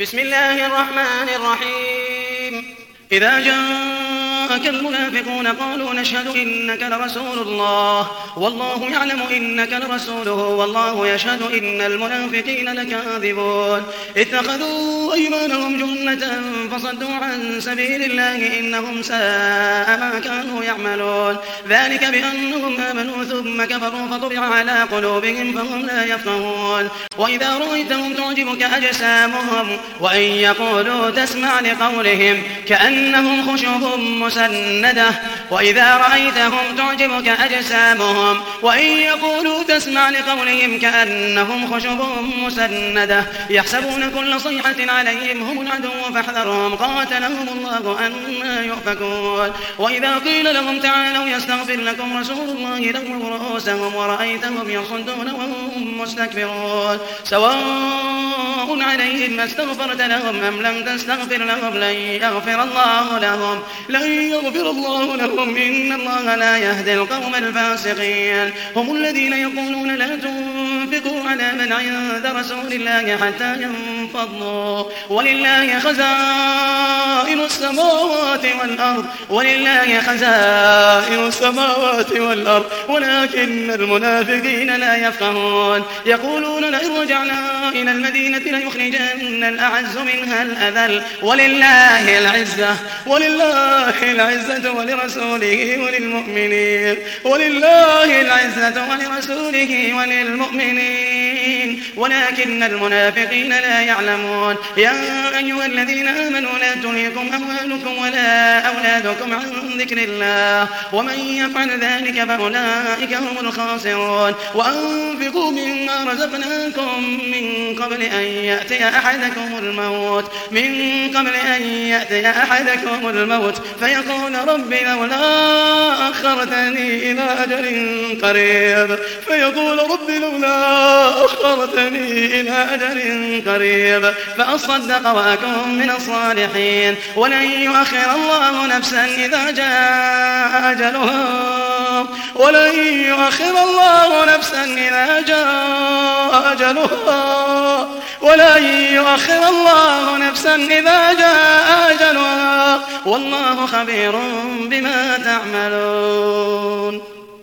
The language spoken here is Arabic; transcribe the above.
بسم الله الرحمن الرحيم. إذا جاءك المنافقون قالوا نشهد إنك لرسول الله. والله يعلم إنك لرسوله. والله يشهد إن المنافقين لكاذبون. اتخذوا أيمانهم جنة فصدوا عن سبيل الله إنهم ساء ما كانوا يعملون. ذلك بأنهم آمنوا ثم كفروا فطبع على قلوبهم فهم لا يفقهون. وإذا رأيتهم تعجبك أجسامهم وإن يقولوا تسمع لقولهم كأنهم خشب مسندة وإذا رأيتهم تعجبك أجسامهم. وإن يقولوا تسمع لقولهم كأنهم خشب مسندة. يحسبون كل صيحة عليهم هم العدو فاحذرهم. قاتلهم الله أن يؤفكون. وإذا قيل لهم تعالوا يستغفر لكم رسول الله لهم رؤوسهم ورأيتهم يصدون وهم مستكبرون. سواء عليهم أستغفرت لهم أم لم تستغفر لهم لن يغفر الله لهم. لن يغفر الله لهم إن الله لا يهدي القوم الفاسقين. هم الذين يقولون لا تنفقوا على من عند رسول الله حتى ينفضوا. ولله خزائن السماوات والأرض. ولله خزائن السماوات والأرض. ولكن المنافقين لا يفقهون. يقولون لئن رجعنا إلى المدينة ليخرجن الأعز منها الأذل. ولله العزة. ولله العزة ولرسوله وللمؤمنين. ولله العزة ولرسوله وللمؤمنين. ولكن المنافقين لا يعلمون. يا أيها الذين آمنوا لا تلهكم أموالكم ولا أولادكم عن ذكر الله. ومن يفعل ذلك فأولئك هم الخاسرون. وأنفقوا مما رزقناكم من قبل أن يأتي أحدكم الموت. من قبل أن يأتي أحدكم الموت. فيقول رب لولا أخرتني إلى أجل قريب. فيقول رب لولا أخرتني إلى أجل قريب فأصدق وأكون من الصالحين. ولن يؤخر الله نفسا إذا جاء أجلها. ولن يؤخر الله نفسا إذا جاء أجلها. ولن يؤخر الله نفسا إذا جاء أجلها. والله خبير بما تعملون.